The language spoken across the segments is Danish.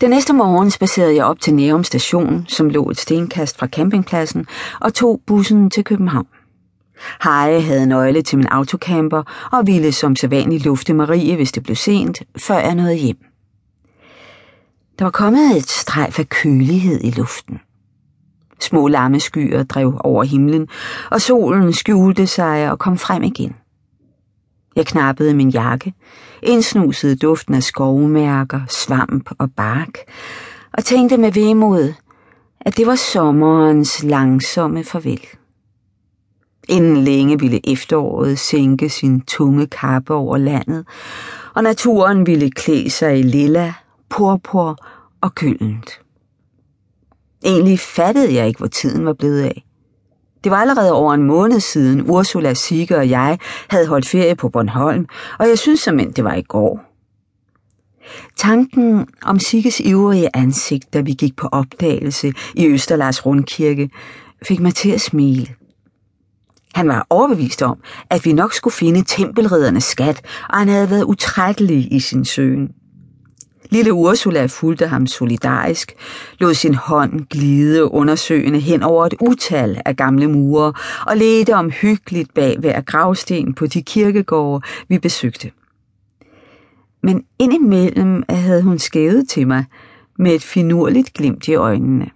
Den næste morgen spacerede jeg op til Nærum station, som lå et stenkast fra campingpladsen, og tog bussen til København. Heje havde nøgle til min autocamper og ville som sædvanligt lufte Marie, hvis det blev sent, før jeg nåede hjem. Der var kommet et strejf af kølighed i luften. Små lammeskyer drev over himlen, og solen skjulte sig og kom frem igen. Jeg knappede min jakke, indsnusede duften af skovmærker, svamp og bark, og tænkte med vemod, at det var sommerens langsomme farvel. Inden længe ville efteråret sænke sin tunge kappe over landet, og naturen ville klæde sig i lilla, purpur og gyldent. Egentlig fattede jeg ikke, hvor tiden var blevet af. Det var allerede over en måned siden, Ursula, Sigge og jeg havde holdt ferie på Bornholm, og jeg synes som det var i går. Tanken om Sigges ivrige ansigt, da vi gik på opdagelse i Østerlars Rundkirke, fik mig til at smile. Han var overbevist om, at vi nok skulle finde tempelriddernes skat, og han havde været utrættelig i sin søgen. Lille Ursula fulgte ham solidarisk, lod sin hånd glide undersøgende hen over et utal af gamle mure og ledte omhyggeligt bag hver gravsten på de kirkegårde, vi besøgte. Men indimellem havde hun skævet til mig med et finurligt glimt i øjnene.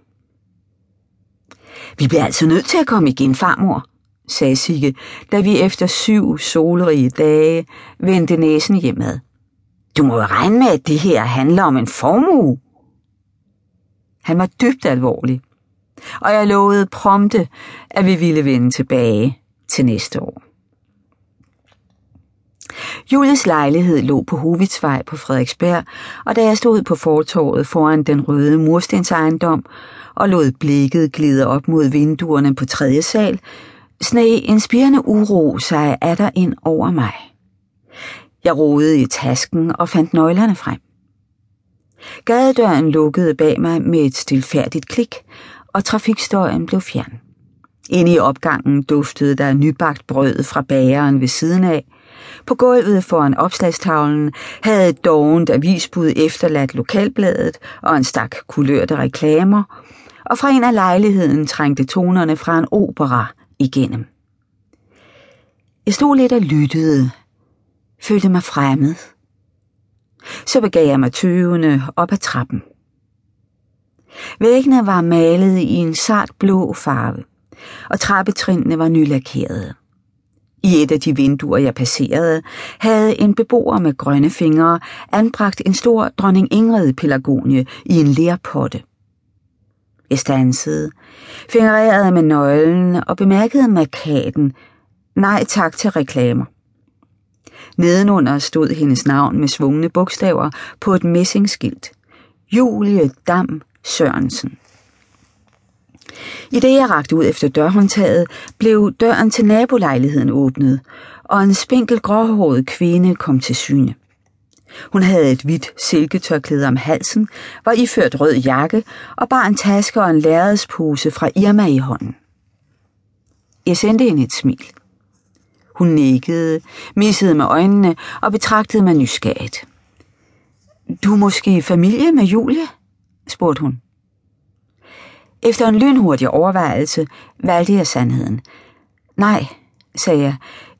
Vi bliver altså nødt til at komme igen, farmor, sagde Sigge, da vi efter syv solrige dage vendte næsen hjemad. Du må jo regne med, at det her handler om en formue. Han var dybt alvorlig, og jeg lovede prompte, at vi ville vende tilbage til næste år. Julies lejlighed lå på Hovitsvej på Frederiksberg, og da jeg stod på fortorvet foran den røde murstensejendom og lod blikket glide op mod vinduerne på tredje sal, sneg en spirende uro sig af der ind over mig. Jeg rodede i tasken og fandt nøglerne frem. Gadedøren lukkede bag mig med et stilfærdigt klik, og trafikstøjen blev fjern. Inde i opgangen duftede der nybagt brød fra bageren ved siden af. På gulvet foran opslagstavlen havde et dovent avisbud efterladt lokalbladet og en stak kulørte reklamer, og fra en af lejligheden trængte tonerne fra en opera igennem. Jeg stod lidt og lyttede, følte mig fremmed. Så begav jeg mig tøvende op ad trappen. Væggene var malet i en sart blå farve, og trappetrinene var nylakerede. I et af de vinduer, jeg passerede, havde en beboer med grønne fingre anbragt en stor dronning Ingrid pelagonie i en lærpotte. Jeg stansede, fingrerede med nøglen og bemærkede markaden. Nej tak til reklamer. Nedenunder stod hendes navn med svungne bogstaver på et messingskilt. Julie Dam Sørensen. I det jeg rakte ud efter dørhåndtaget, blev døren til nabolejligheden åbnet, og en spinkel gråhåret kvinde kom til syne. Hun havde et hvidt silketørklæde om halsen, var iført rød jakke og bar en taske og en lærredspose fra Irma i hånden. Jeg sendte hende et smil. Hun nikkede, missede med øjnene og betragtede mig nysgerrigt. Du er måske i familie med Julie? spurgte hun. Efter en lynhurtig overvejelse valgte jeg sandheden. Nej, sagde jeg.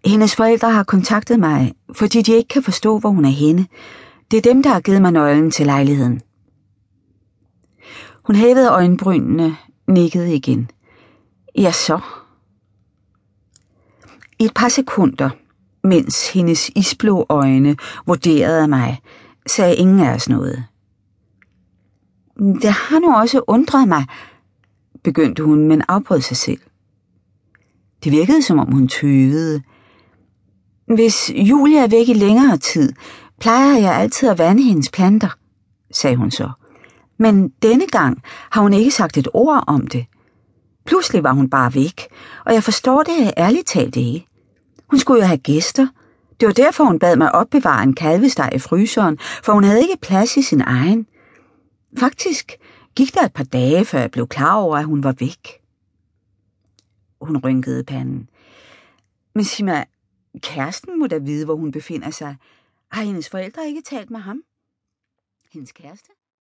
Hendes forældre har kontaktet mig, fordi de ikke kan forstå, hvor hun er henne. Det er dem, der har givet mig nøglen til lejligheden. Hun hævede øjenbrynene, nikkede igen. Ja, så, i et par sekunder, mens hendes isblå øjne vurderede mig, sagde ingen af os noget. Det har nu også undret mig, begyndte hun, men afbrød sig selv. Det virkede, som om hun tøvede. Hvis Julia er væk i længere tid, plejer jeg altid at vande hendes planter, sagde hun så. Men denne gang har hun ikke sagt et ord om det. Pludselig var hun bare væk, og jeg forstår det ærligt talt ikke. Hun skulle jo have gæster. Det var derfor, hun bad mig opbevare en kalvesteg i fryseren, for hun havde ikke plads i sin egen. Faktisk gik der et par dage, før jeg blev klar over, at hun var væk. Hun rynkede panden. Men sig mig, kæresten må da vide, hvor hun befinder sig. Har hendes forældre ikke talt med ham? Hendes kæreste?